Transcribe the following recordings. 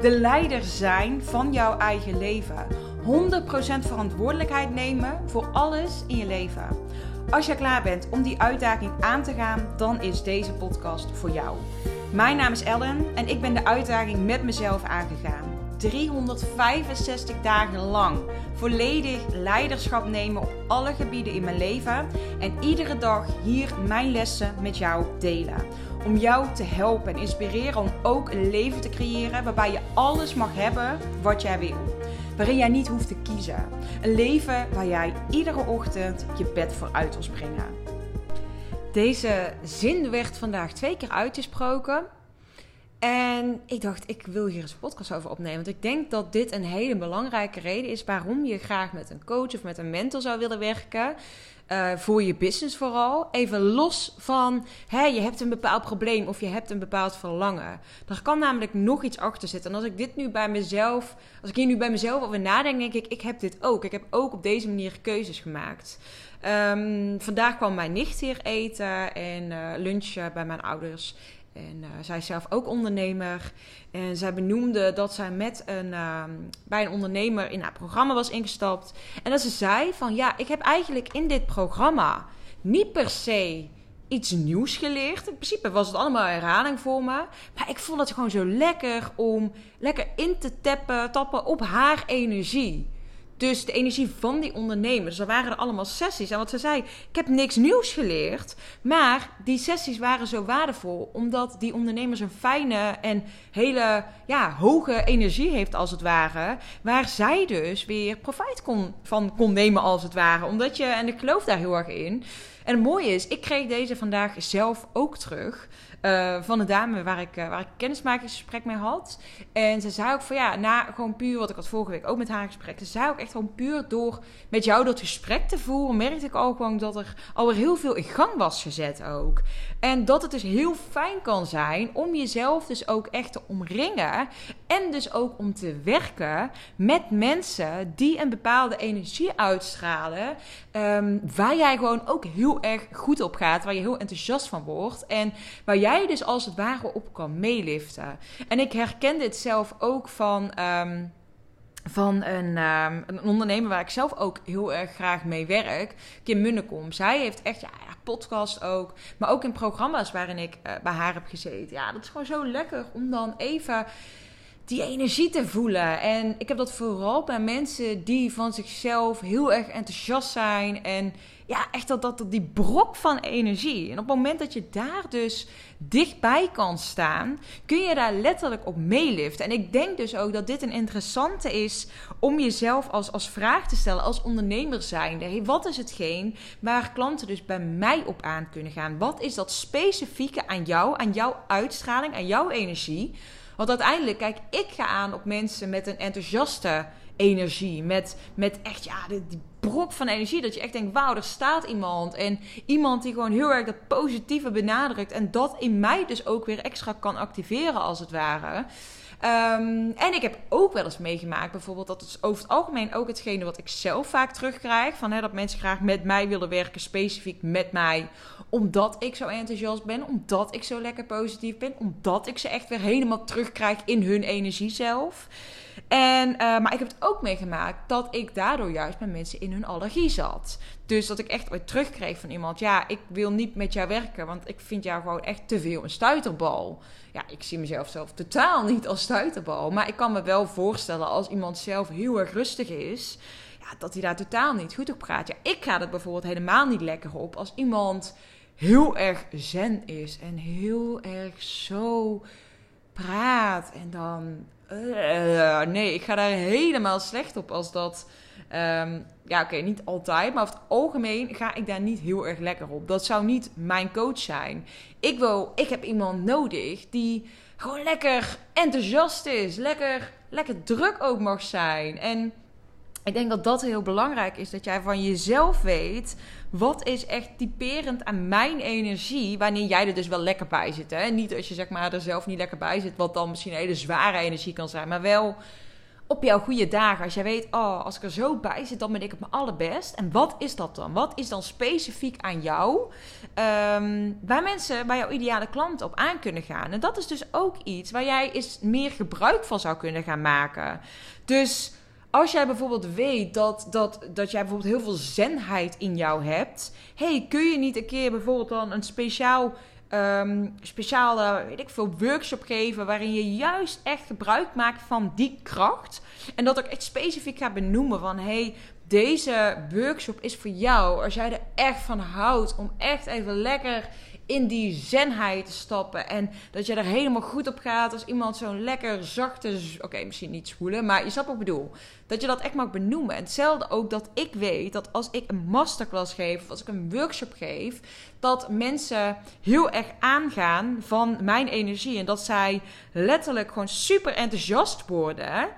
De leider zijn van jouw eigen leven. 100% verantwoordelijkheid nemen voor alles in je leven. Als je klaar bent om die uitdaging aan te gaan, dan is deze podcast voor jou. Mijn naam is Ellen en ik ben de uitdaging met mezelf aangegaan. 365 dagen lang volledig leiderschap nemen op alle gebieden in mijn leven en iedere dag hier mijn lessen met jou delen. Om jou te helpen en inspireren om ook een leven te creëren waarbij je alles mag hebben wat jij wil waarin jij niet hoeft te kiezen. Een leven waar jij iedere ochtend je bed voor uit wil springen. Deze zin werd vandaag twee keer uitgesproken. En ik dacht, ik wil hier eens een podcast over opnemen. Want ik denk dat dit een hele belangrijke reden is waarom je graag met een coach of met een mentor zou willen werken. Uh, voor je business vooral. Even los van, hè, je hebt een bepaald probleem of je hebt een bepaald verlangen. Er kan namelijk nog iets achter zitten. En als ik dit nu bij mezelf, als ik hier nu bij mezelf over nadenk, denk ik, ik heb dit ook. Ik heb ook op deze manier keuzes gemaakt. Um, vandaag kwam mijn nicht hier eten en uh, lunchen bij mijn ouders. En uh, zij is zelf ook ondernemer. En zij benoemde dat zij met een, uh, bij een ondernemer in haar programma was ingestapt. En dat ze zei van ja, ik heb eigenlijk in dit programma niet per se iets nieuws geleerd. In principe was het allemaal herhaling voor me. Maar ik vond het gewoon zo lekker om lekker in te tappen, tappen op haar energie. Dus de energie van die ondernemers. Er waren allemaal sessies. En wat ze zei, ik heb niks nieuws geleerd. Maar die sessies waren zo waardevol. Omdat die ondernemers een fijne en hele ja, hoge energie heeft als het ware. Waar zij dus weer profijt kon, van kon nemen als het ware. Omdat je, en ik geloof daar heel erg in. En het mooie is, ik kreeg deze vandaag zelf ook terug. Uh, van een dame waar ik, uh, waar ik kennismakingsgesprek mee had. En ze zei ook van ja, na gewoon puur wat ik had vorige week ook met haar gesprek. Ze zei ook echt gewoon puur door met jou dat gesprek te voeren, merkte ik al gewoon dat er alweer heel veel in gang was gezet ook. En dat het dus heel fijn kan zijn om jezelf dus ook echt te omringen. En dus ook om te werken met mensen die een bepaalde energie uitstralen. Um, waar jij gewoon ook heel erg goed op gaat. Waar je heel enthousiast van wordt. En waar jij dus als het ware op kan meeliften. En ik herken dit zelf ook van. Um, van een, um, een, ondernemer waar ik zelf ook heel erg graag mee werk, Kim Munnekom. Zij heeft echt, ja, podcast ook, maar ook in programma's waarin ik uh, bij haar heb gezeten. Ja, dat is gewoon zo lekker om dan even die energie te voelen. En ik heb dat vooral bij mensen die van zichzelf heel erg enthousiast zijn en ja, echt dat, dat, die brok van energie. En op het moment dat je daar dus dichtbij kan staan, kun je daar letterlijk op meeliften. En ik denk dus ook dat dit een interessante is om jezelf als, als vraag te stellen, als ondernemer zijnde. Hey, wat is hetgeen waar klanten dus bij mij op aan kunnen gaan? Wat is dat specifieke aan jou, aan jouw uitstraling, aan jouw energie? Want uiteindelijk, kijk, ik ga aan op mensen met een enthousiaste energie. Met, met echt, ja, die, die brok van energie. Dat je echt denkt, wauw, er staat iemand. En iemand die gewoon heel erg dat positieve benadrukt. En dat in mij dus ook weer extra kan activeren, als het ware. Um, en ik heb ook wel eens meegemaakt, bijvoorbeeld, dat is over het algemeen ook hetgene wat ik zelf vaak terugkrijg. Van hè, dat mensen graag met mij willen werken, specifiek met mij. Omdat ik zo enthousiast ben, omdat ik zo lekker positief ben, omdat ik ze echt weer helemaal terugkrijg in hun energie zelf. En, uh, maar ik heb het ook meegemaakt dat ik daardoor juist met mensen in hun allergie zat. Dus dat ik echt ooit terugkreeg van iemand: ja, ik wil niet met jou werken, want ik vind jou gewoon echt te veel een stuiterbal. Ja, ik zie mezelf zelf totaal niet als stuiterbal. Maar ik kan me wel voorstellen als iemand zelf heel erg rustig is, ja, dat hij daar totaal niet goed op gaat. Ja, ik ga er bijvoorbeeld helemaal niet lekker op als iemand heel erg zen is en heel erg zo praat en dan uh, nee, ik ga daar helemaal slecht op als dat. Um, ja, oké, niet altijd, maar over het algemeen ga ik daar niet heel erg lekker op. Dat zou niet mijn coach zijn. Ik, wil, ik heb iemand nodig die gewoon lekker enthousiast is, lekker, lekker druk ook mag zijn. En ik denk dat dat heel belangrijk is. Dat jij van jezelf weet. Wat is echt typerend aan mijn energie. Wanneer jij er dus wel lekker bij zit. Hè? Niet als je zeg maar er zelf niet lekker bij zit. Wat dan misschien een hele zware energie kan zijn. Maar wel op jouw goede dagen. Als jij weet, oh, als ik er zo bij zit, dan ben ik op mijn allerbest. En wat is dat dan? Wat is dan specifiek aan jou? Um, waar mensen, bij jouw ideale klant op aan kunnen gaan. En dat is dus ook iets waar jij eens meer gebruik van zou kunnen gaan maken. Dus als jij bijvoorbeeld weet dat, dat, dat jij bijvoorbeeld heel veel zenheid in jou hebt. hey, kun je niet een keer bijvoorbeeld dan een speciaal um, speciale, weet ik veel, workshop geven waarin je juist echt gebruik maakt van die kracht. En dat ik echt specifiek ga benoemen van hey, deze workshop is voor jou als jij er echt van houdt om echt even lekker in die zenheid te stappen. En dat je er helemaal goed op gaat als iemand zo'n lekker zachte, oké, misschien niet spoelen, maar je snapt wat ik bedoel. Dat je dat echt mag benoemen. En hetzelfde ook dat ik weet dat als ik een masterclass geef of als ik een workshop geef, dat mensen heel erg aangaan van mijn energie. En dat zij letterlijk gewoon super enthousiast worden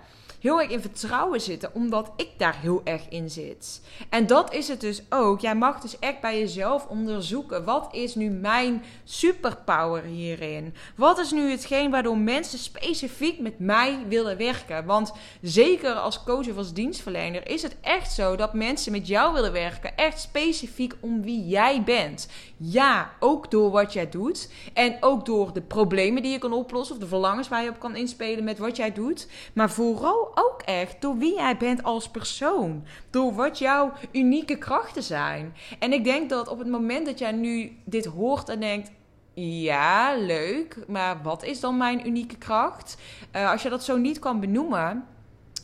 heel erg in vertrouwen zitten, omdat ik daar heel erg in zit. En dat is het dus ook. Jij mag dus echt bij jezelf onderzoeken: wat is nu mijn superpower hierin? Wat is nu hetgeen waardoor mensen specifiek met mij willen werken? Want zeker als coach of als dienstverlener is het echt zo dat mensen met jou willen werken, echt specifiek om wie jij bent. Ja, ook door wat jij doet en ook door de problemen die je kan oplossen of de verlangens waar je op kan inspelen met wat jij doet, maar vooral ook echt door wie jij bent als persoon. Door wat jouw unieke krachten zijn. En ik denk dat op het moment dat jij nu dit hoort en denkt. Ja, leuk. Maar wat is dan mijn unieke kracht? Uh, als je dat zo niet kan benoemen,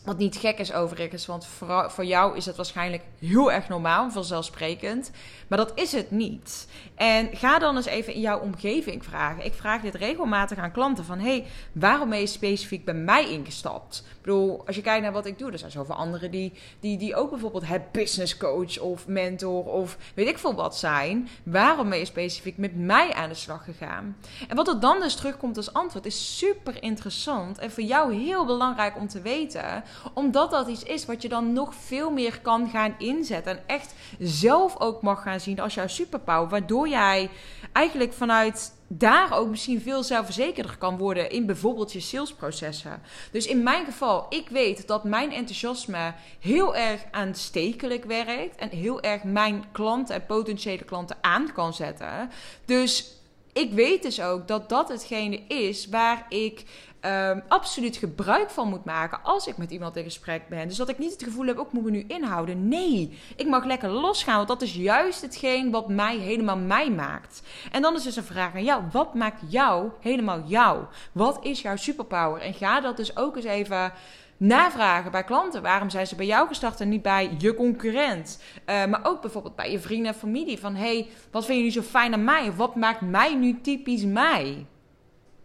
wat niet gek is overigens, want voor, voor jou is het waarschijnlijk heel erg normaal, vanzelfsprekend. Maar dat is het niet. En ga dan eens even in jouw omgeving vragen. Ik vraag dit regelmatig aan klanten van... hey, waarom ben je specifiek bij mij ingestapt? Ik bedoel, als je kijkt naar wat ik doe... er zijn zoveel anderen die, die, die ook bijvoorbeeld het business coach of mentor... of weet ik veel wat zijn. Waarom ben je specifiek met mij aan de slag gegaan? En wat er dan dus terugkomt als antwoord is super interessant... en voor jou heel belangrijk om te weten omdat dat iets is wat je dan nog veel meer kan gaan inzetten. En echt zelf ook mag gaan zien als jouw superpower. Waardoor jij eigenlijk vanuit daar ook misschien veel zelfverzekerder kan worden in bijvoorbeeld je salesprocessen. Dus in mijn geval, ik weet dat mijn enthousiasme heel erg aanstekelijk werkt en heel erg mijn klanten en potentiële klanten aan kan zetten. Dus ik weet dus ook dat dat hetgene is waar ik um, absoluut gebruik van moet maken als ik met iemand in gesprek ben. Dus dat ik niet het gevoel heb, oh, moet me nu inhouden. Nee, ik mag lekker losgaan, want dat is juist hetgeen wat mij helemaal mij maakt. En dan is dus een vraag aan jou, wat maakt jou helemaal jou? Wat is jouw superpower? En ga dat dus ook eens even navragen bij klanten. Waarom zijn ze bij jou gestart en niet bij je concurrent? Uh, maar ook bijvoorbeeld bij je vrienden en familie. Van hey, wat vind je nu zo fijn aan mij? Wat maakt mij nu typisch mij?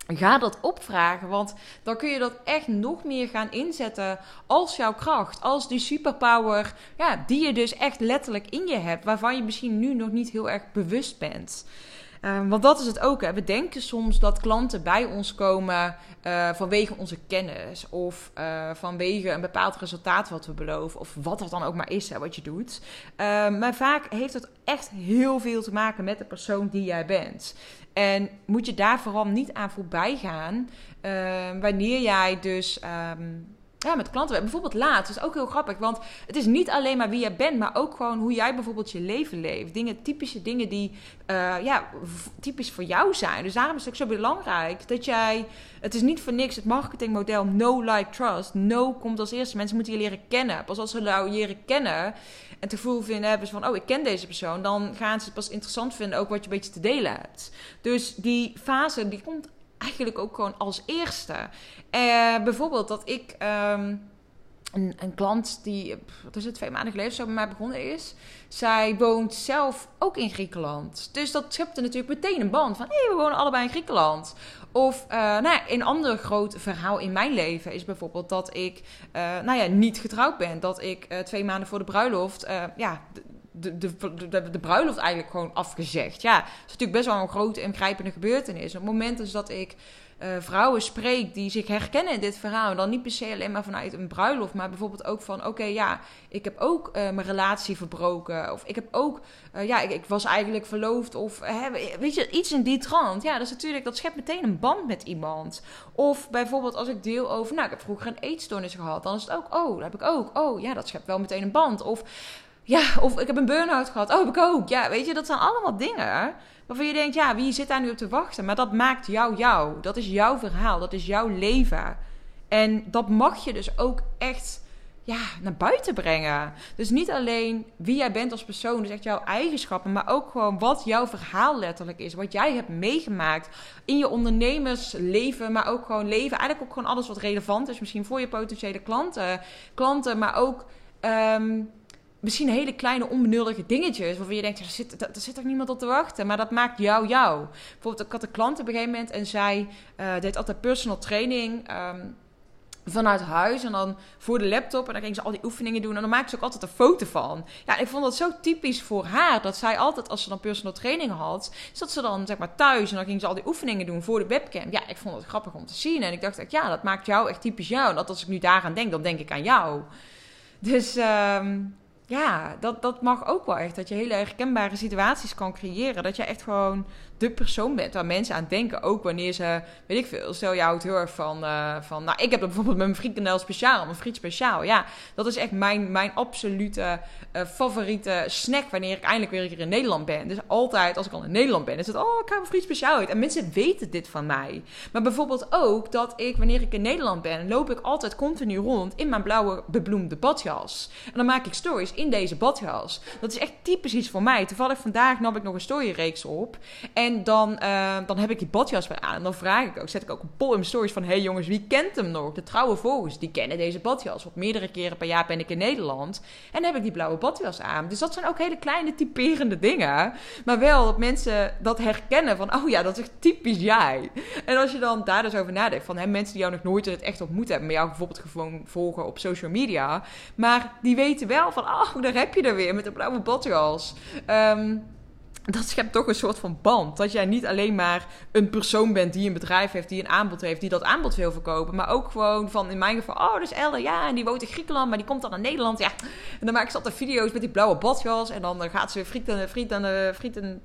Ga dat opvragen, want dan kun je dat echt nog meer gaan inzetten als jouw kracht. Als die superpower, ja, die je dus echt letterlijk in je hebt, waarvan je misschien nu nog niet heel erg bewust bent. Uh, want dat is het ook. Hè. We denken soms dat klanten bij ons komen uh, vanwege onze kennis of uh, vanwege een bepaald resultaat wat we beloven, of wat dat dan ook maar is hè, wat je doet. maar vaak heeft het echt heel veel te maken met de persoon die jij bent. En moet je daar vooral niet aan voorbij gaan uh, wanneer jij dus ja, met klanten. Bijvoorbeeld laat. Dat is ook heel grappig. Want het is niet alleen maar wie jij bent, maar ook gewoon hoe jij bijvoorbeeld je leven leeft. Dingen, typische dingen die uh, ja, typisch voor jou zijn. Dus daarom is het ook zo belangrijk dat jij. Het is niet voor niks het marketingmodel no, like, trust. No komt als eerste. Mensen moeten je leren kennen. Pas als ze jou leren kennen en het gevoel vinden hebben van, oh, ik ken deze persoon, dan gaan ze het pas interessant vinden ook wat je een beetje te delen hebt. Dus die fase die komt eigenlijk ook gewoon als eerste. Uh, bijvoorbeeld dat ik. Um, een, een, klant die, wat is het, twee maanden geleden zo bij mij begonnen is. Zij woont zelf ook in Griekenland. Dus dat schepte natuurlijk meteen een band van, hé, hey, we wonen allebei in Griekenland. Of, uh, nou ja, een ander groot verhaal in mijn leven is bijvoorbeeld dat ik, uh, nou ja, niet getrouwd ben. Dat ik twee maanden voor de bruiloft, ja, de, de, de, de, bruiloft eigenlijk gewoon afgezegd. Ja, het is natuurlijk best wel een grote ingrijpende gebeurtenis. Op het moment is dat ik uh, vrouwen spreek die zich herkennen in dit verhaal. Dan niet per se alleen maar vanuit een bruiloft, maar bijvoorbeeld ook van: oké, ja, ik heb ook uh, mijn relatie verbroken. Of ik heb ook, uh, ja, ik, ik, was eigenlijk verloofd. Of weet je, iets in die trant. Ja, dat is natuurlijk, dat schept meteen een band met iemand. Of bijvoorbeeld als ik deel over, nou, ik heb vroeger een eetstoornis gehad. Dan is het ook, oh, dat heb ik ook. Oh, ja, dat schept wel meteen een band. Of ja, of ik heb een burn-out gehad. Oh, ik ook. Ja, weet je, dat zijn allemaal dingen waarvan je denkt, ja, wie zit daar nu op te wachten? Maar dat maakt jou jou. Dat is jouw verhaal. Dat is jouw leven. En dat mag je dus ook echt ja, naar buiten brengen. Dus niet alleen wie jij bent als persoon, dus echt jouw eigenschappen, maar ook gewoon wat jouw verhaal letterlijk is. Wat jij hebt meegemaakt in je ondernemersleven, maar ook gewoon leven. Eigenlijk ook gewoon alles wat relevant is, misschien voor je potentiële klanten, klanten maar ook. Ehm, misschien hele kleine onbenullige dingetjes. Waarvan je denkt, er zit, er zit toch niemand op te wachten. Maar dat maakt jou jou. Bijvoorbeeld, ik had een klant op een gegeven moment en zij uh, deed altijd personal training. Ehm, vanuit huis en dan voor de laptop. En dan ging ze al die oefeningen doen. En dan maakte ze ook altijd een foto van. Ja, ik vond dat zo typisch voor haar. Dat zij altijd, als ze dan personal training had, zat ze dan zeg maar thuis. En dan ging ze al die oefeningen doen voor de webcam. Ja, ik vond het grappig om te zien. En ik dacht, ja, dat maakt jou echt typisch jou. En dat als ik nu daaraan denk, dan denk ik aan jou. Dus um, ja, dat, dat mag ook wel echt. Dat je hele herkenbare situaties kan creëren. Dat je echt gewoon de persoon bent waar mensen aan denken. Ook wanneer ze, weet ik veel, stel je houdt heel van, uh, van nou, ik heb bijvoorbeeld mijn frikandel speciaal, mijn friet speciaal. Ja, dat is echt mijn, mijn absolute uh, favoriete snack wanneer ik eindelijk weer een in Nederland ben. Dus altijd als ik al in Nederland ben, is het, oh, ik ga mijn friet speciaal uit. En mensen weten dit van mij. Maar bijvoorbeeld ook dat ik, wanneer ik in Nederland ben, loop ik altijd continu rond in mijn blauwe bebloemde badjas. En dan maak ik stories in deze badjas. Dat is echt typisch iets voor mij. Toevallig vandaag nam ik nog een storyreeks op. En dan, uh, dan heb ik die badjas weer aan. En dan vraag ik ook, zet ik ook een poll in mijn stories van... hey jongens, wie kent hem nog? De trouwe volgers, die kennen deze badjas. Want meerdere keren per jaar ben ik in Nederland. En heb ik die blauwe badjas aan. Dus dat zijn ook hele kleine typerende dingen. Maar wel dat mensen dat herkennen van... oh ja, dat is echt typisch jij. En als je dan daar dus over nadenkt... van hè, mensen die jou nog nooit in het echt ontmoet hebben... maar jou bijvoorbeeld gewoon volgen op social media... maar die weten wel van... oh, daar heb je er weer met de blauwe badjas. Um, dat schept toch een soort van band. Dat jij niet alleen maar een persoon bent die een bedrijf heeft, die een aanbod heeft, die dat aanbod wil verkopen. Maar ook gewoon van, in mijn geval, oh, dus Elle, ja, en die woont in Griekenland, maar die komt dan naar Nederland. Ja. En dan maakt ze altijd video's met die blauwe badjas. En dan gaat ze frieten, frieten, frieten,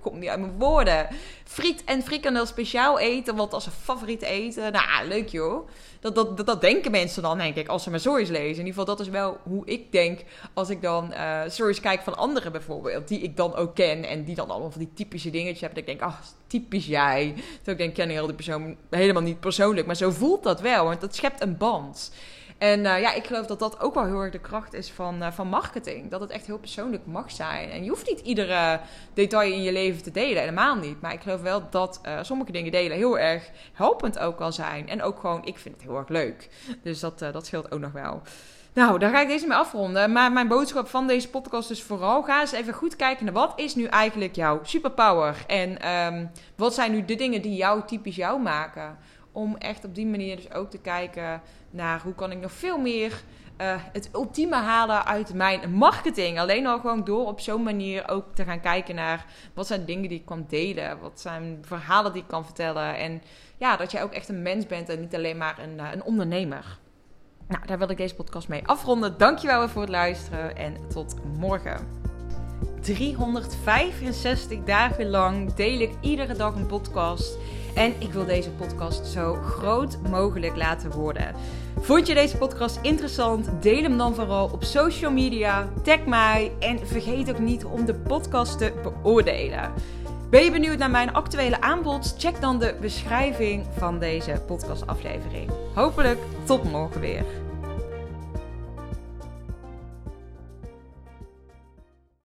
kom niet uit mijn woorden. Friet en frikandel speciaal eten, wat als een favoriet eten. Nou, leuk joh. Dat, dat, dat, denken mensen dan, denk ik, als ze mijn stories lezen. In ieder geval, dat is wel hoe ik denk als ik dan uh, stories kijk van anderen bijvoorbeeld. Die ik dan ook ken en die dan allemaal van die typische dingetjes hebben. Dat ik denk, ah, typisch jij. Terwijl ik denk, ik ken heel persoon helemaal niet persoonlijk. Maar zo voelt dat wel, want dat schept een band. En uh, ja, ik geloof dat dat ook wel heel erg de kracht is van, uh, van marketing. Dat het echt heel persoonlijk mag zijn. En je hoeft niet iedere detail in je leven te delen, helemaal niet. Maar ik geloof wel dat uh, sommige dingen delen heel erg helpend ook wel zijn. En ook gewoon, ik vind het heel erg leuk. Dus dat, dat scheelt ook nog wel. Nou, daar ga ik deze mee afronden. Maar mijn boodschap van deze podcast is vooral: ga eens even goed kijken naar wat is nu eigenlijk jouw superpower. En um, wat zijn nu de dingen die jou typisch jou maken. Om echt op die manier dus ook te kijken naar hoe kan ik nog veel meer uh, het ultieme halen uit mijn marketing. Alleen al gewoon door op zo'n manier ook te gaan kijken naar wat zijn dingen die ik kan delen. Wat zijn verhalen die ik kan vertellen. En ja, dat jij ook echt een mens bent en niet alleen maar een, uh, een ondernemer. Nou, daar wil ik deze podcast mee afronden. Dankjewel voor het luisteren en tot morgen. 365 dagen lang deel ik iedere dag een podcast. En ik wil deze podcast zo groot mogelijk laten worden. Vond je deze podcast interessant? Deel hem dan vooral op social media. Tag mij en vergeet ook niet om de podcast te beoordelen. Ben je benieuwd naar mijn actuele aanbod? Check dan de beschrijving van deze podcastaflevering. Hopelijk tot morgen weer.